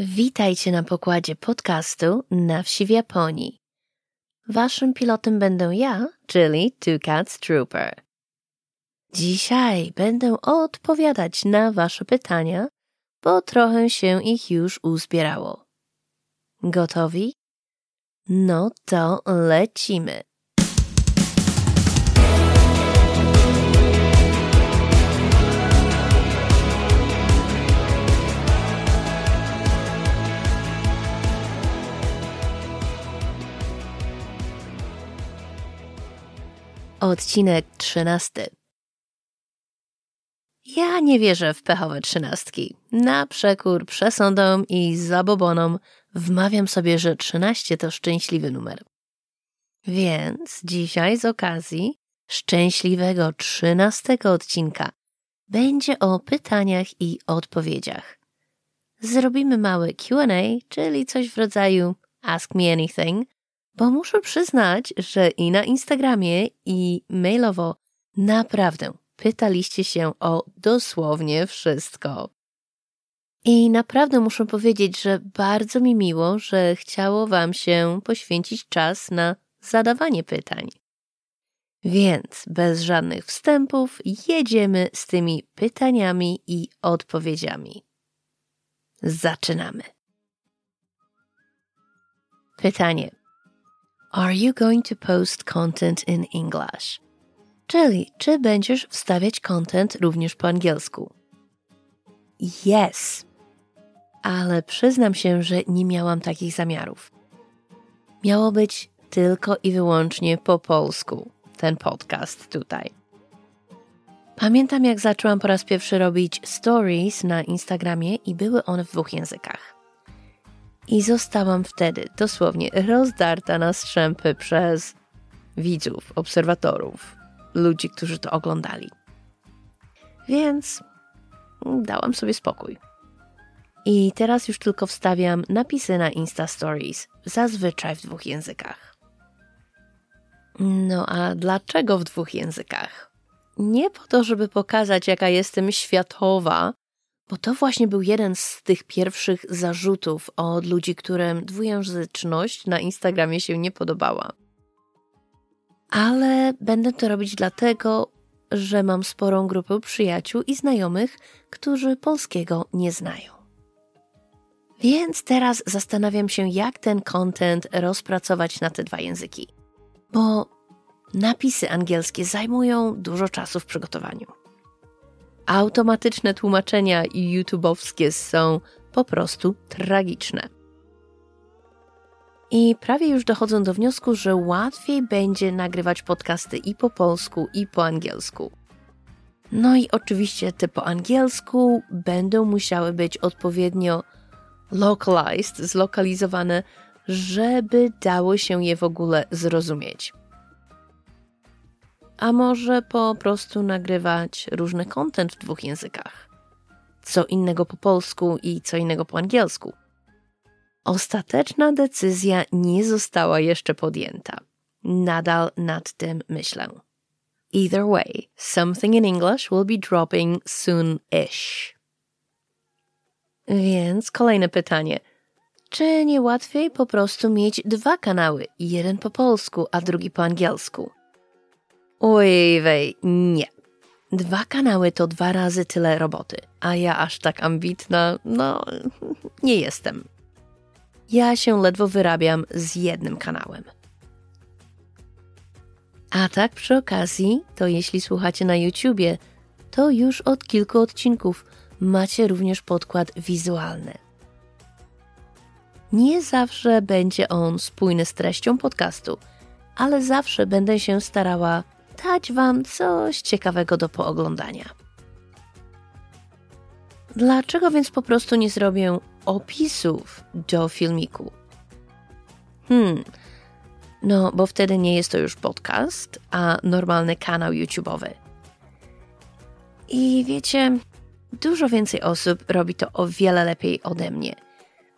Witajcie na pokładzie podcastu Na wsi w Japonii. Waszym pilotem będę ja, czyli Two Cats Trooper. Dzisiaj będę odpowiadać na wasze pytania, bo trochę się ich już uzbierało. Gotowi? No to lecimy. Odcinek trzynasty. Ja nie wierzę w pechowe trzynastki. Na przekór przesądom i zabobonom wmawiam sobie, że trzynaście to szczęśliwy numer. Więc dzisiaj z okazji szczęśliwego trzynastego odcinka będzie o pytaniach i odpowiedziach. Zrobimy małe QA, czyli coś w rodzaju Ask Me Anything, bo muszę przyznać, że i na Instagramie, i mailowo naprawdę pytaliście się o dosłownie wszystko. I naprawdę muszę powiedzieć, że bardzo mi miło, że chciało Wam się poświęcić czas na zadawanie pytań. Więc bez żadnych wstępów jedziemy z tymi pytaniami i odpowiedziami. Zaczynamy. Pytanie. Are you going to post content in English? Czyli, czy będziesz wstawiać content również po angielsku? Yes. Ale przyznam się, że nie miałam takich zamiarów. Miało być tylko i wyłącznie po polsku ten podcast tutaj. Pamiętam, jak zaczęłam po raz pierwszy robić stories na Instagramie i były one w dwóch językach. I zostałam wtedy dosłownie rozdarta na strzępy przez widzów, obserwatorów, ludzi, którzy to oglądali. Więc dałam sobie spokój. I teraz już tylko wstawiam napisy na Insta Stories, zazwyczaj w dwóch językach. No a dlaczego w dwóch językach? Nie po to, żeby pokazać, jaka jestem światowa bo to właśnie był jeden z tych pierwszych zarzutów od ludzi, którym dwujęzyczność na Instagramie się nie podobała. Ale będę to robić dlatego, że mam sporą grupę przyjaciół i znajomych, którzy polskiego nie znają. Więc teraz zastanawiam się, jak ten content rozpracować na te dwa języki. Bo napisy angielskie zajmują dużo czasu w przygotowaniu automatyczne tłumaczenia YouTube'owskie są po prostu tragiczne. I prawie już dochodzą do wniosku, że łatwiej będzie nagrywać podcasty i po polsku, i po angielsku. No i oczywiście te po angielsku będą musiały być odpowiednio localized, zlokalizowane, żeby dało się je w ogóle zrozumieć a może po prostu nagrywać różny content w dwóch językach. Co innego po polsku i co innego po angielsku. Ostateczna decyzja nie została jeszcze podjęta. Nadal nad tym myślę. Either way, something in English will be dropping soon-ish. Więc kolejne pytanie. Czy nie łatwiej po prostu mieć dwa kanały, jeden po polsku, a drugi po angielsku? Oj, wej, nie. Dwa kanały to dwa razy tyle roboty, a ja aż tak ambitna, no, nie jestem. Ja się ledwo wyrabiam z jednym kanałem. A tak przy okazji, to jeśli słuchacie na YouTubie, to już od kilku odcinków macie również podkład wizualny. Nie zawsze będzie on spójny z treścią podcastu, ale zawsze będę się starała dać Wam coś ciekawego do pooglądania. Dlaczego więc po prostu nie zrobię opisów do filmiku? Hmm, no bo wtedy nie jest to już podcast, a normalny kanał YouTube'owy. I wiecie, dużo więcej osób robi to o wiele lepiej ode mnie.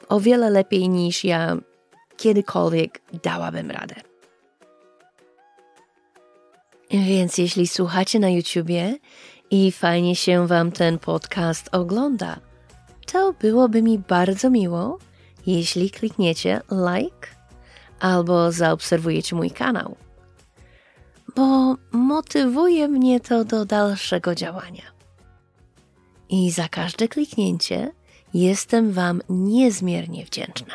O wiele lepiej niż ja kiedykolwiek dałabym radę. Więc jeśli słuchacie na YouTubie i fajnie się Wam ten podcast ogląda, to byłoby mi bardzo miło, jeśli klikniecie like albo zaobserwujecie mój kanał, bo motywuje mnie to do dalszego działania. I za każde kliknięcie jestem Wam niezmiernie wdzięczna.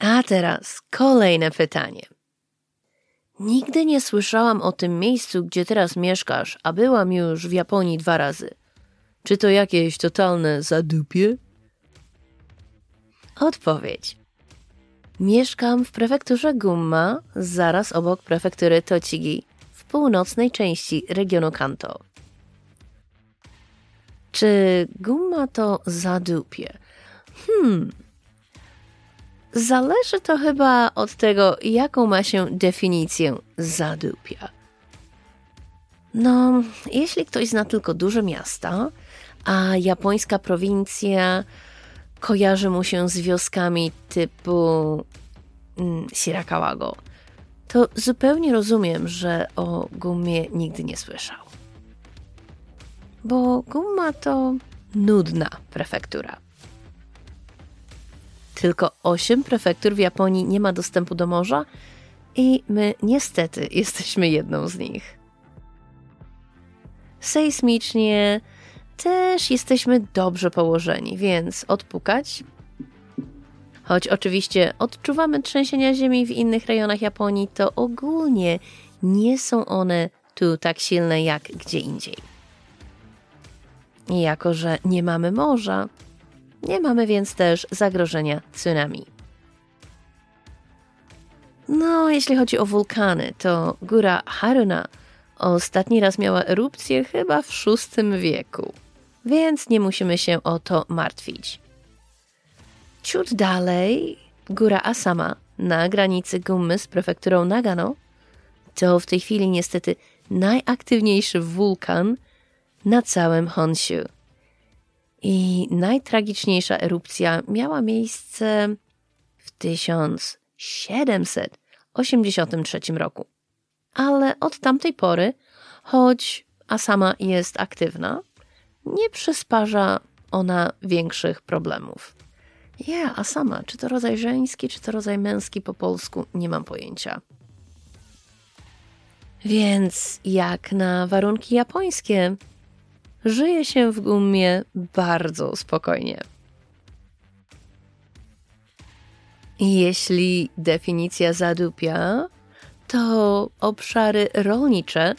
A teraz kolejne pytanie. Nigdy nie słyszałam o tym miejscu, gdzie teraz mieszkasz, a byłam już w Japonii dwa razy. Czy to jakieś totalne zadupie? Odpowiedź. Mieszkam w prefekturze Gunma, zaraz obok prefektury Tochigi, w północnej części regionu Kanto. Czy Gunma to zadupie? Hmm. Zależy to chyba od tego, jaką ma się definicję zadupia. No, jeśli ktoś zna tylko duże miasta, a japońska prowincja kojarzy mu się z wioskami typu mm, Shirakawago, to zupełnie rozumiem, że o Gumie nigdy nie słyszał. Bo Guma to nudna prefektura. Tylko osiem prefektur w Japonii nie ma dostępu do morza i my niestety jesteśmy jedną z nich. Sejsmicznie też jesteśmy dobrze położeni, więc odpukać. Choć oczywiście odczuwamy trzęsienia ziemi w innych rejonach Japonii, to ogólnie nie są one tu tak silne jak gdzie indziej. I jako, że nie mamy morza, nie mamy więc też zagrożenia tsunami. No, jeśli chodzi o wulkany, to góra Haruna ostatni raz miała erupcję chyba w VI wieku więc nie musimy się o to martwić. Ciut dalej, góra Asama na granicy Gummy z prefekturą Nagano to w tej chwili niestety najaktywniejszy wulkan na całym Honshu. I najtragiczniejsza erupcja miała miejsce w 1783 roku. Ale od tamtej pory, choć Asama jest aktywna, nie przysparza ona większych problemów. Ja, a sama, czy to rodzaj żeński, czy to rodzaj męski po polsku, nie mam pojęcia. Więc jak na warunki japońskie, żyje się w gumie bardzo spokojnie. Jeśli definicja zadupia, to obszary rolnicze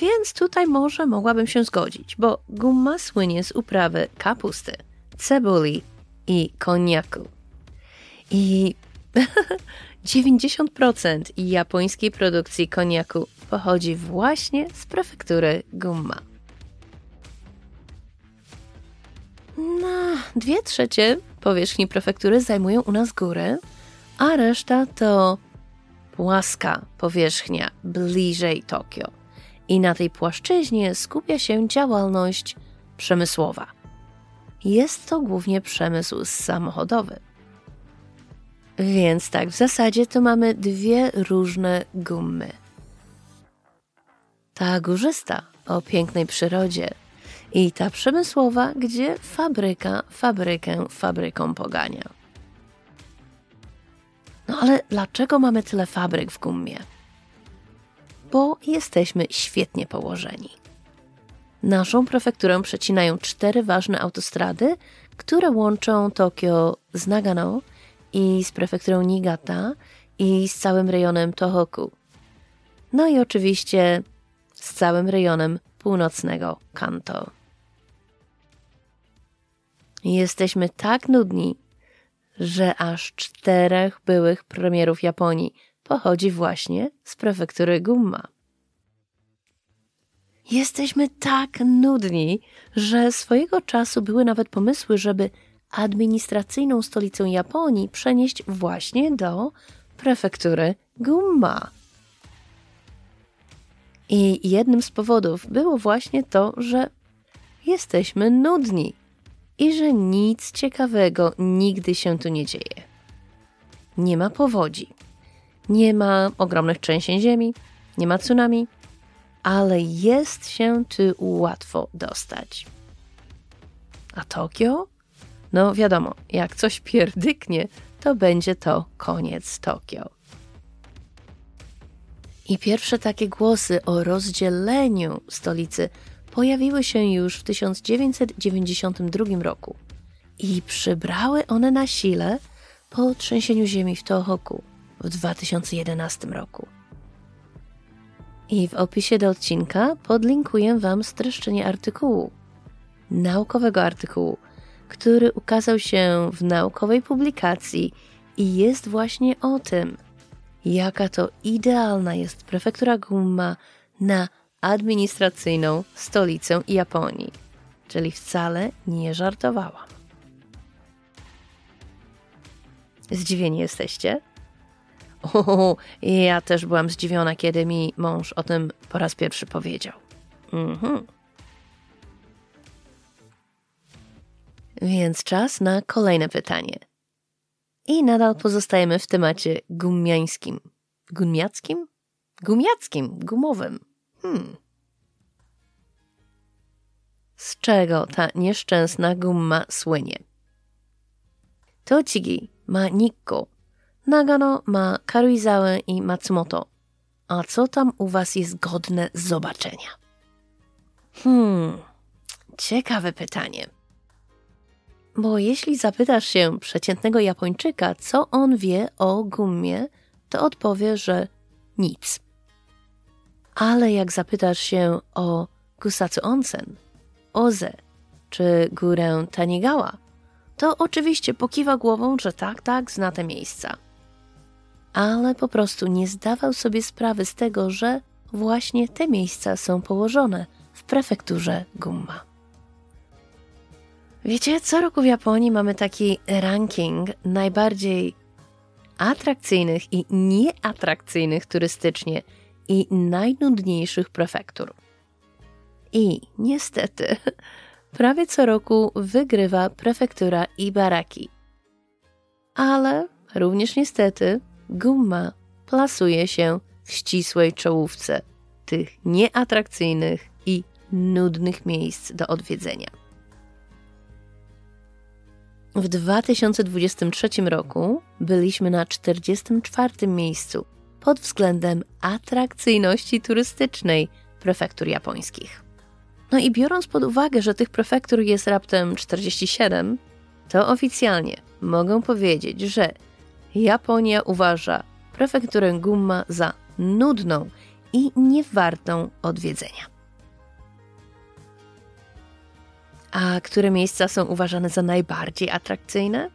więc tutaj może mogłabym się zgodzić, bo gumma słynie z uprawy kapusty, cebuli i koniaku. I 90% japońskiej produkcji koniaku pochodzi właśnie z prefektury Gumma. Na dwie trzecie powierzchni prefektury zajmują u nas góry, a reszta to płaska powierzchnia bliżej Tokio i na tej płaszczyźnie skupia się działalność przemysłowa. Jest to głównie przemysł samochodowy. Więc tak, w zasadzie to mamy dwie różne gumy. Ta górzysta o pięknej przyrodzie i ta przemysłowa, gdzie fabryka fabrykę fabryką pogania. No ale dlaczego mamy tyle fabryk w gumie? bo jesteśmy świetnie położeni. Naszą prefekturę przecinają cztery ważne autostrady, które łączą Tokio z Nagano i z prefekturą Niigata i z całym rejonem Tohoku. No i oczywiście z całym rejonem północnego Kanto. Jesteśmy tak nudni, że aż czterech byłych premierów Japonii pochodzi właśnie z prefektury Gumma. Jesteśmy tak nudni, że swojego czasu były nawet pomysły, żeby administracyjną stolicę Japonii przenieść właśnie do prefektury Gumma. I jednym z powodów było właśnie to, że jesteśmy nudni i że nic ciekawego nigdy się tu nie dzieje. Nie ma powodzi, nie ma ogromnych trzęsień ziemi, nie ma tsunami, ale jest się tu łatwo dostać. A Tokio? No wiadomo, jak coś pierdyknie, to będzie to koniec Tokio. I pierwsze takie głosy o rozdzieleniu stolicy pojawiły się już w 1992 roku i przybrały one na sile po trzęsieniu ziemi w Tohoku w 2011 roku. I w opisie do odcinka podlinkuję Wam streszczenie artykułu, naukowego artykułu, który ukazał się w naukowej publikacji i jest właśnie o tym, jaka to idealna jest prefektura Gunma na administracyjną stolicę Japonii. Czyli wcale nie żartowałam. Zdziwieni jesteście? O, ja też byłam zdziwiona, kiedy mi mąż o tym po raz pierwszy powiedział. Mhm. Więc czas na kolejne pytanie. I nadal pozostajemy w temacie gumiańskim. Gumiackim? Gumiackim, gumowym. Hmm. Z czego ta nieszczęsna gumma słynie? Tochigi ma Nikko, Nagano ma Karuizawa i Matsumoto. A co tam u was jest godne zobaczenia? Hmm, ciekawe pytanie. Bo jeśli zapytasz się przeciętnego Japończyka, co on wie o gummie, to odpowie, że nic. Ale jak zapytasz się o Kusatsu Onsen, Oze czy górę Tanigawa, to oczywiście pokiwa głową, że tak, tak, zna te miejsca. Ale po prostu nie zdawał sobie sprawy z tego, że właśnie te miejsca są położone w prefekturze Gumma. Wiecie, co roku w Japonii mamy taki ranking najbardziej atrakcyjnych i nieatrakcyjnych turystycznie i najnudniejszych prefektur. I niestety, prawie co roku wygrywa prefektura Ibaraki. Ale również niestety Gumma plasuje się w ścisłej czołówce tych nieatrakcyjnych i nudnych miejsc do odwiedzenia. W 2023 roku byliśmy na 44 miejscu pod względem atrakcyjności turystycznej prefektur japońskich. No i biorąc pod uwagę, że tych prefektur jest raptem 47, to oficjalnie mogę powiedzieć, że Japonia uważa prefekturę Gumma za nudną i niewartą odwiedzenia. A które miejsca są uważane za najbardziej atrakcyjne?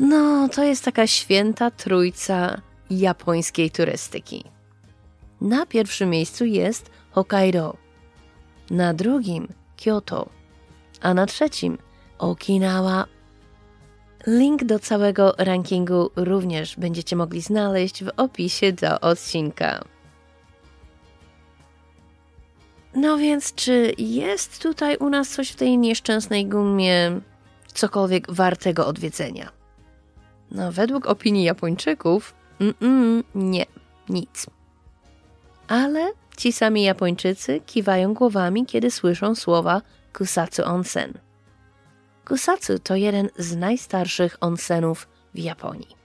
No, to jest taka święta trójca japońskiej turystyki. Na pierwszym miejscu jest Hokkaido, na drugim Kyoto, a na trzecim Okinawa. Link do całego rankingu również będziecie mogli znaleźć w opisie do odcinka. No więc, czy jest tutaj u nas coś w tej nieszczęsnej gumie, cokolwiek wartego odwiedzenia? No, według opinii Japończyków, mm, nie, nic. Ale ci sami Japończycy kiwają głowami, kiedy słyszą słowa Kusatsu Onsen. Kusatsu to jeden z najstarszych onsenów w Japonii.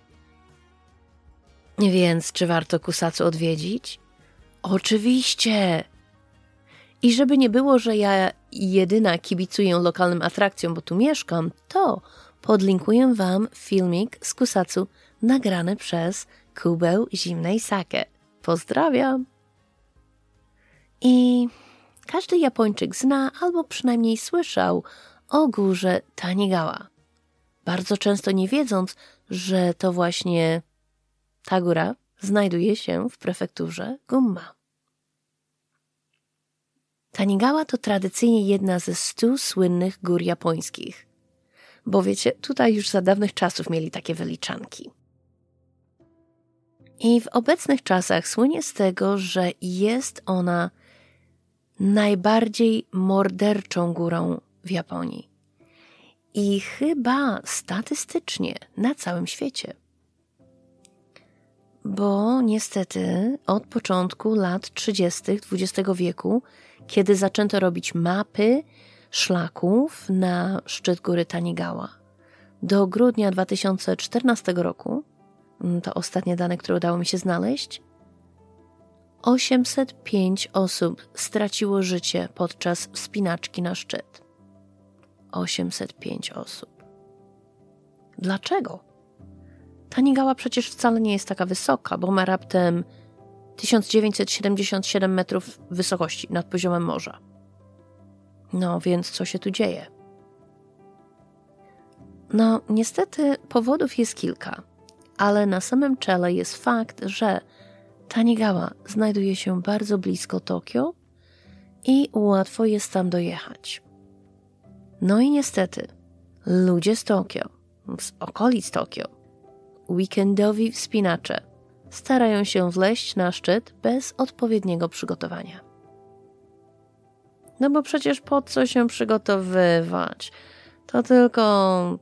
Więc czy warto Kusatsu odwiedzić? Oczywiście! I żeby nie było, że ja jedyna kibicuję lokalnym atrakcjom, bo tu mieszkam, to podlinkuję Wam filmik z Kusatsu nagrany przez Kubę Zimnej Sake. Pozdrawiam! I każdy Japończyk zna albo przynajmniej słyszał o górze Tanigawa. Bardzo często nie wiedząc, że to właśnie ta góra znajduje się w prefekturze Gumma. Tanigawa to tradycyjnie jedna ze stu słynnych gór japońskich. Bo wiecie, tutaj już za dawnych czasów mieli takie wyliczanki. I w obecnych czasach słynie z tego, że jest ona najbardziej morderczą górą w Japonii. I chyba statystycznie na całym świecie. Bo niestety od początku lat 30. XX wieku kiedy zaczęto robić mapy szlaków na szczyt góry Tanigawa. Do grudnia 2014 roku, to ostatnie dane, które udało mi się znaleźć, 805 osób straciło życie podczas wspinaczki na szczyt. 805 osób. Dlaczego? Tanigała przecież wcale nie jest taka wysoka, bo ma raptem 1977 metrów wysokości nad poziomem morza. No więc co się tu dzieje? No, niestety powodów jest kilka, ale na samym czele jest fakt, że Tanigała znajduje się bardzo blisko Tokio i łatwo jest tam dojechać. No i niestety, ludzie z Tokio, z okolic Tokio, weekendowi wspinacze starają się wleść na szczyt bez odpowiedniego przygotowania. No bo przecież po co się przygotowywać? To tylko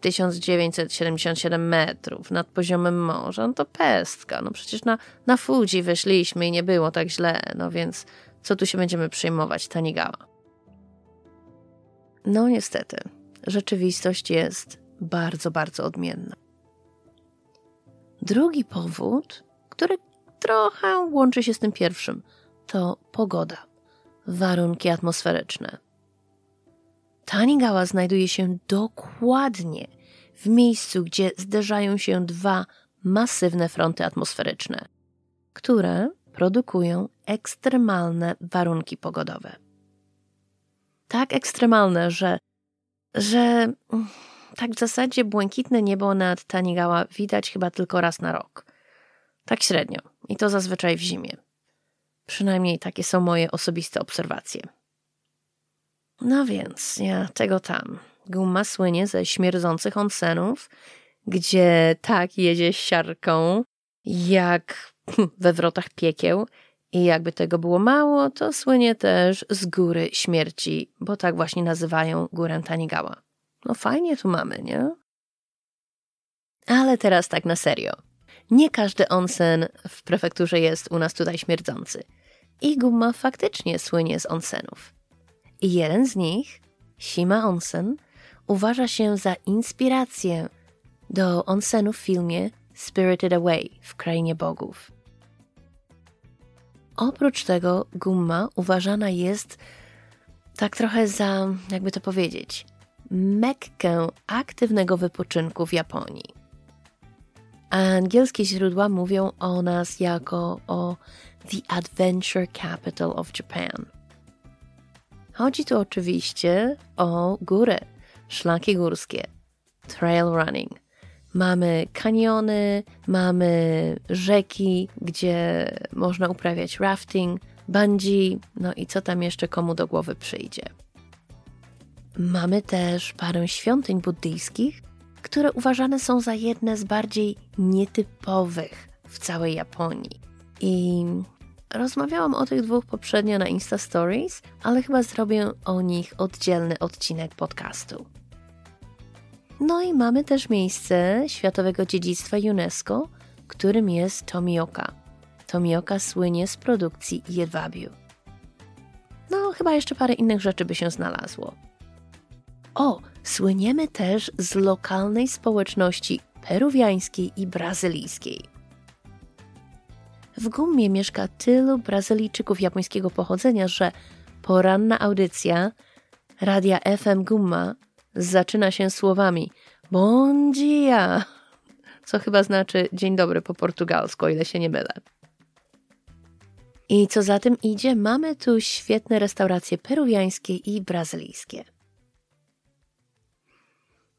1977 metrów nad poziomem morza, no to pestka. No przecież na, na Fuji wyszliśmy i nie było tak źle, no więc co tu się będziemy przejmować, Tanigała? No niestety, rzeczywistość jest bardzo, bardzo odmienna. Drugi powód, który trochę łączy się z tym pierwszym, to pogoda, warunki atmosferyczne. Tanigała znajduje się dokładnie w miejscu, gdzie zderzają się dwa masywne fronty atmosferyczne, które produkują ekstremalne warunki pogodowe. Tak ekstremalne, że, że tak w zasadzie błękitne niebo nad Tanigała widać chyba tylko raz na rok. Tak średnio. I to zazwyczaj w zimie. Przynajmniej takie są moje osobiste obserwacje. No więc, ja tego tam. Guma słynie ze śmierdzących onsenów, gdzie tak jedzie siarką, jak we wrotach piekieł. I jakby tego było mało, to słynie też z góry śmierci, bo tak właśnie nazywają górę Tanigała. No fajnie tu mamy, nie? Ale teraz tak na serio. Nie każdy onsen w prefekturze jest u nas tutaj śmierdzący. I guma faktycznie słynie z onsenów. I jeden z nich, Shima Onsen, uważa się za inspirację do onsenu w filmie Spirited Away w Krainie Bogów. Oprócz tego gumma uważana jest tak trochę za, jakby to powiedzieć, Mekkę aktywnego wypoczynku w Japonii. Angielskie źródła mówią o nas jako o The Adventure Capital of Japan. Chodzi tu oczywiście o góry, szlaki górskie, trail running. Mamy kaniony, mamy rzeki, gdzie można uprawiać rafting, bungee, no i co tam jeszcze komu do głowy przyjdzie. Mamy też parę świątyń buddyjskich, które uważane są za jedne z bardziej nietypowych w całej Japonii. I rozmawiałam o tych dwóch poprzednio na Insta Stories, ale chyba zrobię o nich oddzielny odcinek podcastu. No i mamy też miejsce Światowego Dziedzictwa UNESCO, którym jest Tomioka. Tomioka słynie z produkcji jedwabiu. No, chyba jeszcze parę innych rzeczy by się znalazło. O, słyniemy też z lokalnej społeczności peruwiańskiej i brazylijskiej. W Gummie mieszka tylu Brazylijczyków japońskiego pochodzenia, że poranna audycja radia FM Gumma zaczyna się słowami Bon dia, co chyba znaczy dzień dobry po portugalsku, o ile się nie mylę. I co za tym idzie, mamy tu świetne restauracje peruwiańskie i brazylijskie.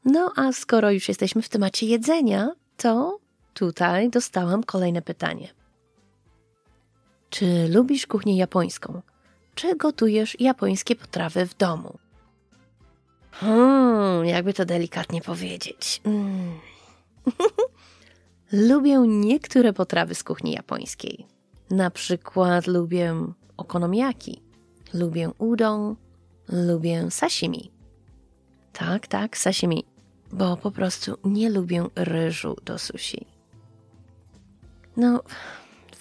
No a skoro już jesteśmy w temacie jedzenia, to tutaj dostałam kolejne pytanie. Czy lubisz kuchnię japońską? Czy gotujesz japońskie potrawy w domu? Hmm, jakby to delikatnie powiedzieć. Mm. lubię niektóre potrawy z kuchni japońskiej. Na przykład lubię okonomiyaki, lubię udon, lubię sashimi. Tak, tak, sashimi, bo po prostu nie lubię ryżu do sushi. No,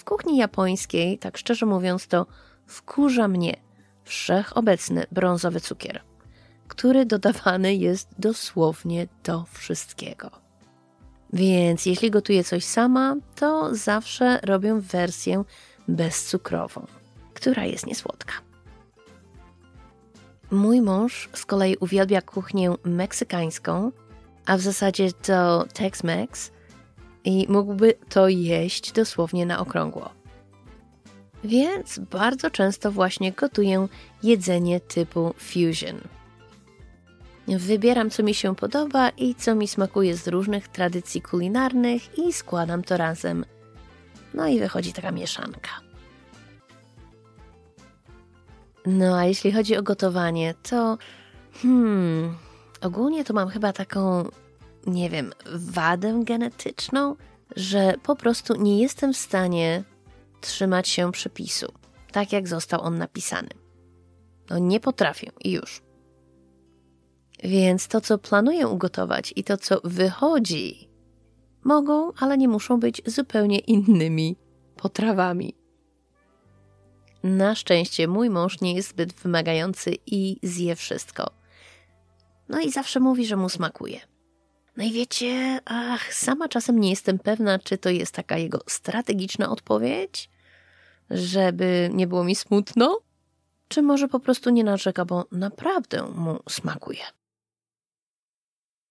kuchni japońskiej, tak szczerze mówiąc, to wkurza mnie wszechobecny brązowy cukier, który dodawany jest dosłownie do wszystkiego. Więc jeśli gotuję coś sama, to zawsze robię wersję bezcukrową, która jest niesłodka. Mój mąż z kolei uwielbia kuchnię meksykańską, a w zasadzie to Tex-Mex i mógłby to jeść dosłownie na okrągło. Więc bardzo często właśnie gotuję jedzenie typu fusion. Wybieram, co mi się podoba i co mi smakuje z różnych tradycji kulinarnych i składam to razem. No i wychodzi taka mieszanka. No a jeśli chodzi o gotowanie, to hmm, ogólnie to mam chyba taką, nie wiem, wadę genetyczną, że po prostu nie jestem w stanie trzymać się przepisu, tak jak został on napisany. No nie potrafię i już. Więc to, co planuję ugotować i to, co wychodzi, mogą, ale nie muszą być zupełnie innymi potrawami. Na szczęście mój mąż nie jest zbyt wymagający i zje wszystko. No i zawsze mówi, że mu smakuje. No i wiecie, ach, sama czasem nie jestem pewna, czy to jest taka jego strategiczna odpowiedź, żeby nie było mi smutno, czy może po prostu nie narzeka, bo naprawdę mu smakuje.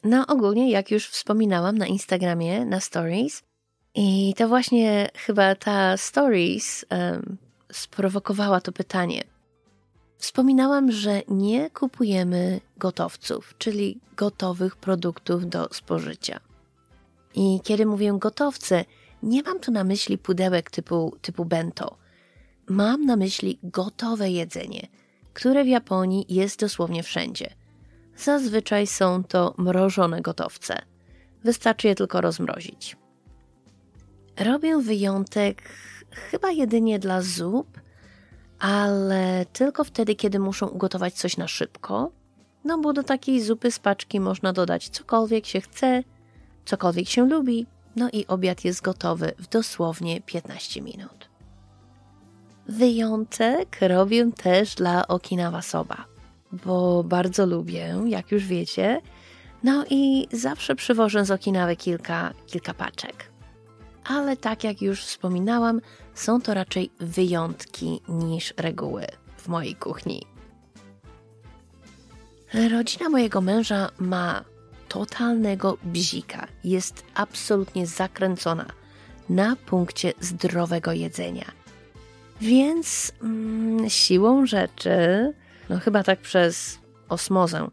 No ogólnie, jak już wspominałam na Instagramie, na Stories, i to właśnie chyba ta Stories um, sprowokowała to pytanie. Wspominałam, że nie kupujemy gotowców, czyli gotowych produktów do spożycia. I kiedy mówię gotowce, nie mam tu na myśli pudełek typu, typu bento. Mam na myśli gotowe jedzenie, które w Japonii jest dosłownie wszędzie. Zazwyczaj są to mrożone gotowce. Wystarczy je tylko rozmrozić. Robię wyjątek chyba jedynie dla zup, ale tylko wtedy, kiedy muszą ugotować coś na szybko. No bo do takiej zupy z paczki można dodać cokolwiek się chce, cokolwiek się lubi, no i obiad jest gotowy w dosłownie 15 minut. Wyjątek robię też dla Okinawa Soba, bo bardzo lubię, jak już wiecie, no i zawsze przywożę z Okinawy kilka, kilka paczek ale tak jak już wspominałam, są to raczej wyjątki niż reguły w mojej kuchni. Rodzina mojego męża ma totalnego bzika. Jest absolutnie zakręcona na punkcie zdrowego jedzenia. Więc mm, siłą rzeczy, no chyba tak przez osmozę,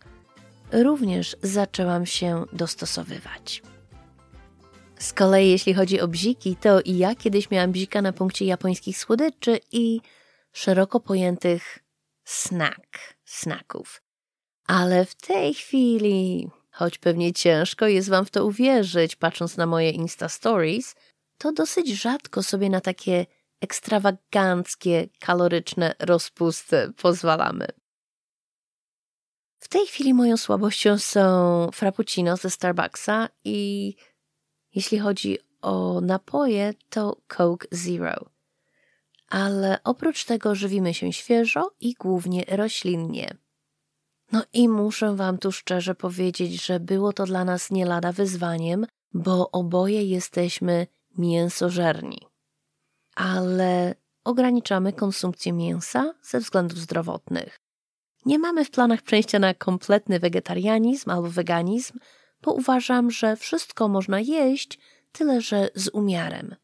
również zaczęłam się dostosowywać. Z kolei jeśli chodzi o bziki, to ja kiedyś miałam bzika na punkcie japońskich słodyczy i szeroko pojętych snack, snacków. Ale w tej chwili, choć pewnie ciężko jest wam w to uwierzyć, patrząc na moje Insta Stories, to dosyć rzadko sobie na takie ekstrawaganckie, kaloryczne rozpusty pozwalamy. W tej chwili moją słabością są frappuccino ze Starbucksa i jeśli chodzi o napoje, to Coke Zero. Ale oprócz tego żywimy się świeżo i głównie roślinnie. No i muszę Wam tu szczerze powiedzieć, że było to dla nas nie lada wyzwaniem, bo oboje jesteśmy mięsożerni. Ale ograniczamy konsumpcję mięsa ze względów zdrowotnych. Nie mamy w planach przejścia na kompletny wegetarianizm albo weganizm, bo uważam, że wszystko można jeść, tyle że z umiarem.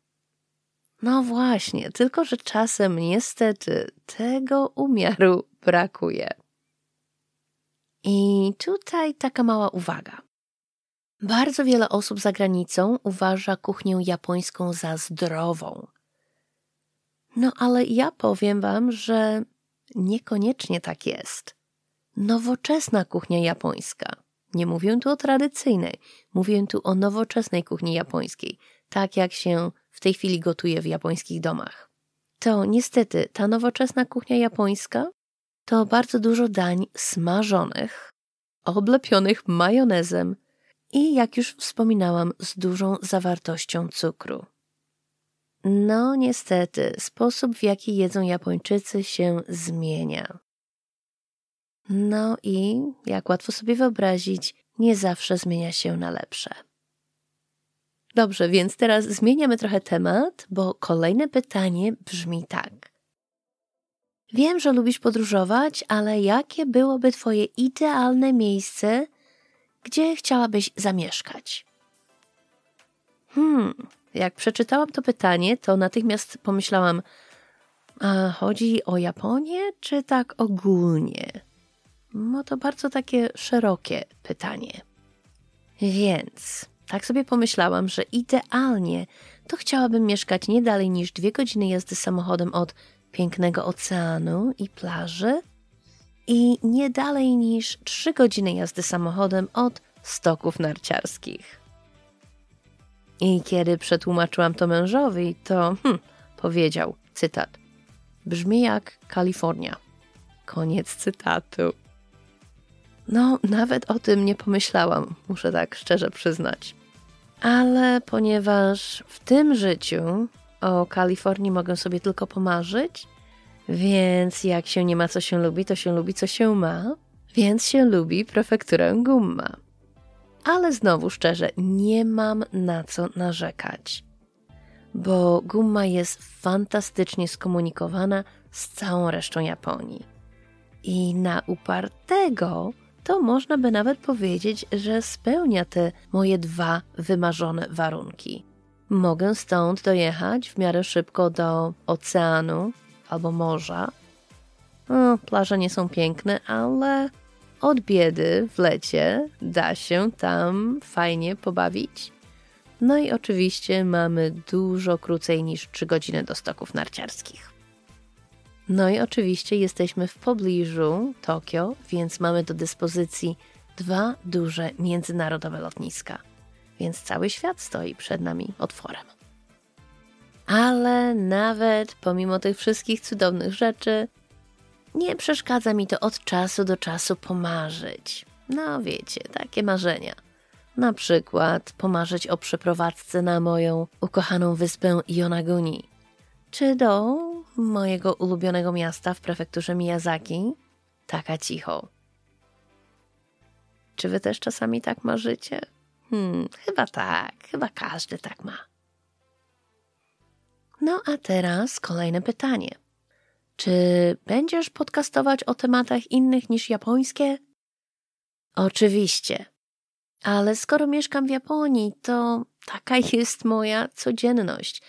No właśnie, tylko że czasem niestety tego umiaru brakuje. I tutaj taka mała uwaga. Bardzo wiele osób za granicą uważa kuchnię japońską za zdrową. No ale ja powiem Wam, że niekoniecznie tak jest. Nowoczesna kuchnia japońska nie mówię tu o tradycyjnej, mówię tu o nowoczesnej kuchni japońskiej, tak jak się w tej chwili gotuje w japońskich domach. To niestety ta nowoczesna kuchnia japońska to bardzo dużo dań smażonych, oblepionych majonezem i, jak już wspominałam, z dużą zawartością cukru. No, niestety, sposób w jaki jedzą Japończycy się zmienia. No i, jak łatwo sobie wyobrazić, nie zawsze zmienia się na lepsze. Dobrze, więc teraz zmieniamy trochę temat, bo kolejne pytanie brzmi tak. Wiem, że lubisz podróżować, ale jakie byłoby Twoje idealne miejsce, gdzie chciałabyś zamieszkać? Hmm, jak przeczytałam to pytanie, to natychmiast pomyślałam, a chodzi o Japonię, czy tak ogólnie? No to bardzo takie szerokie pytanie. Więc tak sobie pomyślałam, że idealnie to chciałabym mieszkać nie dalej niż dwie godziny jazdy samochodem od pięknego oceanu i plaży i nie dalej niż trzy godziny jazdy samochodem od stoków narciarskich. I kiedy przetłumaczyłam to mężowi, to hm, powiedział, cytat, brzmi jak Kalifornia. Koniec cytatu. No, nawet o tym nie pomyślałam, muszę tak szczerze przyznać. Ale ponieważ w tym życiu o Kalifornii mogę sobie tylko pomarzyć, więc jak się nie ma co się lubi, to się lubi co się ma, więc się lubi prefekturę Gumma. Ale znowu szczerze, nie mam na co narzekać, bo Gumma jest fantastycznie skomunikowana z całą resztą Japonii. I na upartego to można by nawet powiedzieć, że spełnia te moje dwa wymarzone warunki. Mogę stąd dojechać w miarę szybko do oceanu albo morza. Plaże nie są piękne, ale od biedy w lecie da się tam fajnie pobawić. No i oczywiście mamy dużo krócej niż 3 godziny do stoków narciarskich. No i oczywiście jesteśmy w pobliżu Tokio, więc mamy do dyspozycji dwa duże międzynarodowe lotniska. Więc cały świat stoi przed nami otworem. Ale nawet pomimo tych wszystkich cudownych rzeczy, nie przeszkadza mi to od czasu do czasu pomarzyć. No wiecie, takie marzenia. Na przykład pomarzyć o przeprowadzce na moją ukochaną wyspę Yonaguni, czy do mojego ulubionego miasta w prefekturze Miyazaki, taka cicho. Czy wy też czasami tak marzycie? Hmm, chyba tak, chyba każdy tak ma. No a teraz kolejne pytanie. Czy będziesz podcastować o tematach innych niż japońskie? Oczywiście. Ale skoro mieszkam w Japonii, to taka jest moja codzienność.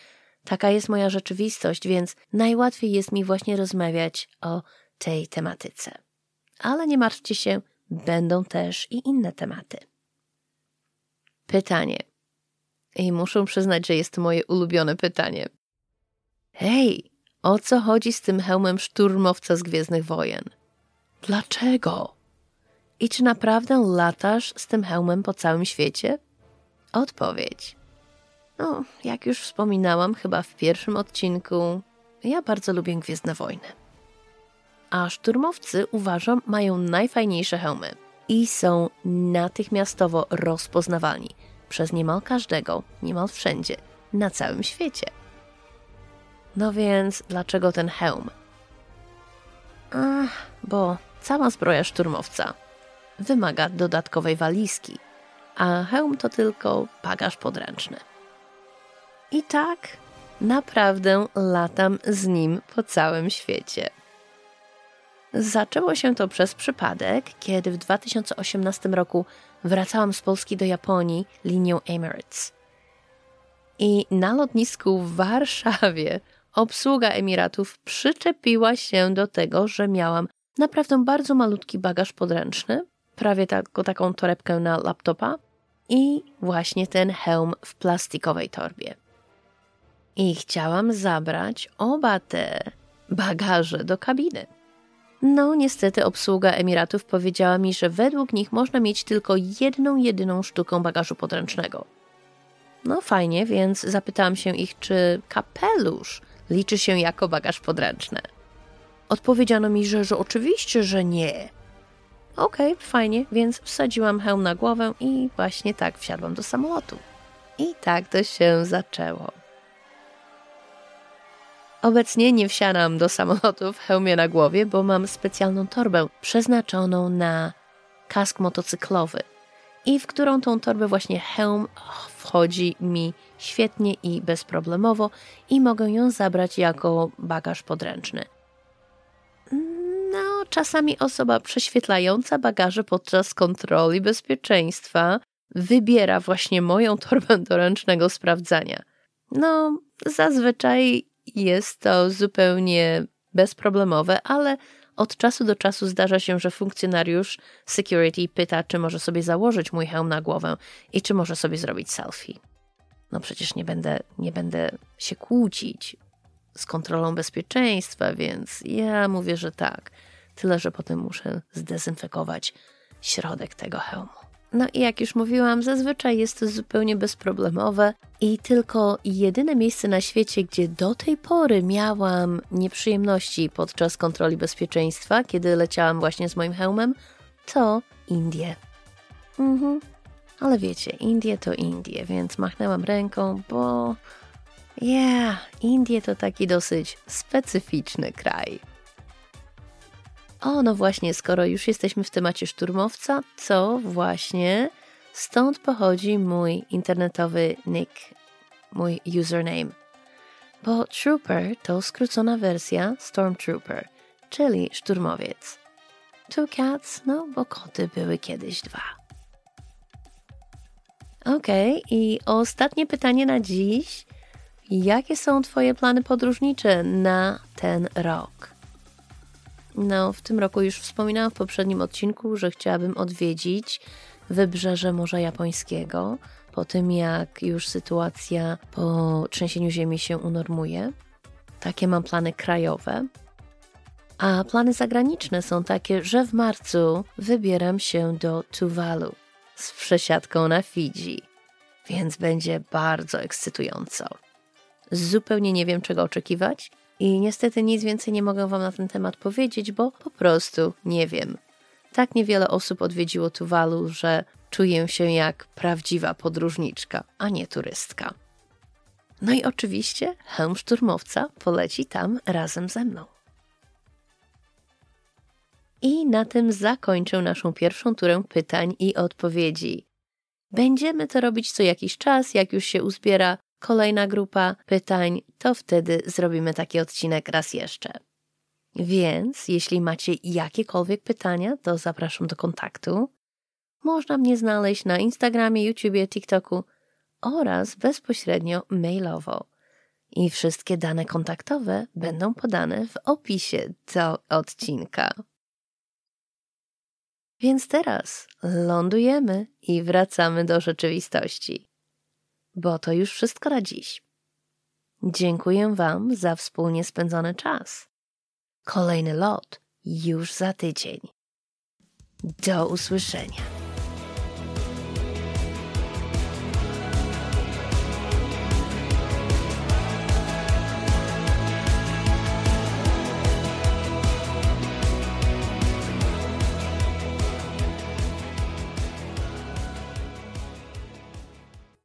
Taka jest moja rzeczywistość, więc najłatwiej jest mi właśnie rozmawiać o tej tematyce. Ale nie martwcie się, będą też i inne tematy. Pytanie. I muszę przyznać, że jest to moje ulubione pytanie. Hej, o co chodzi z tym hełmem szturmowca z Gwiezdnych Wojen? Dlaczego? I czy naprawdę latasz z tym hełmem po całym świecie? Odpowiedź. No, jak już wspominałam chyba w pierwszym odcinku, ja bardzo lubię Gwiezdne Wojny. A szturmowcy, uważam, mają najfajniejsze hełmy i są natychmiastowo rozpoznawalni przez niemal każdego, niemal wszędzie, na całym świecie. No więc dlaczego ten hełm? Ach, bo cała zbroja szturmowca wymaga dodatkowej walizki, a hełm to tylko bagaż podręczny. I tak naprawdę latam z nim po całym świecie. Zaczęło się to przez przypadek, kiedy w 2018 roku wracałam z Polski do Japonii linią Emirates. I na lotnisku w Warszawie obsługa Emiratów przyczepiła się do tego, że miałam naprawdę bardzo malutki bagaż podręczny, prawie taką, taką torebkę na laptopa i właśnie ten hełm w plastikowej torbie. I chciałam zabrać oba te bagaże do kabiny. No, niestety obsługa Emiratów powiedziała mi, że według nich można mieć tylko jedną, jedyną sztukę bagażu podręcznego. No fajnie, więc zapytałam się ich, czy kapelusz liczy się jako bagaż podręczny. Odpowiedziano mi, że, że oczywiście, że nie. Okej, okay, fajnie, więc wsadziłam hełm na głowę i właśnie tak wsiadłam do samolotu. I tak to się zaczęło. Obecnie nie wsiadam do samochodu w hełmie na głowie, bo mam specjalną torbę przeznaczoną na kask motocyklowy i w którą tą torbę właśnie hełm wchodzi mi świetnie i bezproblemowo i mogę ją zabrać jako bagaż podręczny. No, czasami osoba prześwietlająca bagaże podczas kontroli bezpieczeństwa wybiera właśnie moją torbę do ręcznego sprawdzania. No, zazwyczaj jest to zupełnie bezproblemowe, ale od czasu do czasu zdarza się, że funkcjonariusz security pyta, czy może sobie założyć mój hełm na głowę i czy może sobie zrobić selfie. No przecież nie będę, nie będę się kłócić z kontrolą bezpieczeństwa, więc ja mówię, że tak. Tyle, że potem muszę zdezynfekować środek tego hełmu. No i jak już mówiłam, zazwyczaj jest to zupełnie bezproblemowe i tylko jedyne miejsce na świecie, gdzie do tej pory miałam nieprzyjemności podczas kontroli bezpieczeństwa, kiedy leciałam właśnie z moim hełmem, to Indie. Mhm. Ale wiecie, Indie to Indie, więc machnęłam ręką, bo. Yeah, Indie to taki dosyć specyficzny kraj. O, no właśnie, skoro już jesteśmy w temacie szturmowca, to właśnie stąd pochodzi mój internetowy nick, mój username. Bo Trooper to skrócona wersja Stormtrooper, czyli szturmowiec. Two cats, no bo koty były kiedyś dwa. Okej, okay, i ostatnie pytanie na dziś. Jakie są Twoje plany podróżnicze na ten rok? No, w tym roku już wspominałam w poprzednim odcinku, że chciałabym odwiedzić wybrzeże Morza Japońskiego po tym, jak już sytuacja po trzęsieniu ziemi się unormuje. Takie mam plany krajowe. A plany zagraniczne są takie, że w marcu wybieram się do Tuvalu z przesiadką na Fidżi, więc będzie bardzo ekscytująco. Zupełnie nie wiem, czego oczekiwać i niestety nic więcej nie mogę Wam na ten temat powiedzieć, bo po prostu nie wiem. Tak niewiele osób odwiedziło Tuwalu, że czuję się jak prawdziwa podróżniczka, a nie turystka. No i oczywiście hełm szturmowca poleci tam razem ze mną. I na tym zakończę naszą pierwszą turę pytań i odpowiedzi. Będziemy to robić co jakiś czas, jak już się uzbiera kolejna grupa pytań, to wtedy zrobimy taki odcinek raz jeszcze. Więc jeśli macie jakiekolwiek pytania, to zapraszam do kontaktu. Można mnie znaleźć na Instagramie, YouTubie, TikToku oraz bezpośrednio mailowo. I wszystkie dane kontaktowe będą podane w opisie do odcinka. Więc teraz lądujemy i wracamy do rzeczywistości bo to już wszystko na dziś. Dziękuję Wam za wspólnie spędzony czas. Kolejny lot już za tydzień. Do usłyszenia.